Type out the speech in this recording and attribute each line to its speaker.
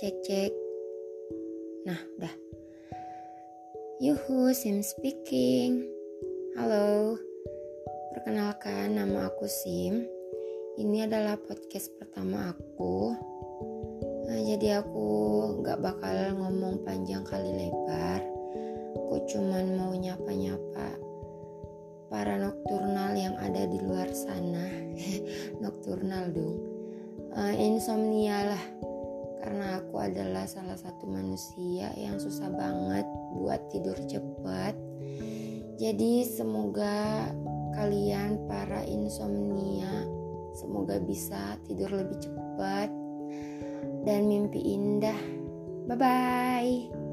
Speaker 1: Cek cek. Nah, udah. Yuhu, Sim speaking. Halo. Perkenalkan nama aku Sim. Ini adalah podcast pertama aku. Nah, jadi aku nggak bakal ngomong panjang kali lebar. Aku cuman mau nyapa-nyapa para nokturnal yang ada di luar sana. nokturnal dong. Uh, insomnia lah adalah salah satu manusia yang susah banget buat tidur cepat. Jadi semoga kalian para insomnia semoga bisa tidur lebih cepat dan mimpi indah. Bye bye.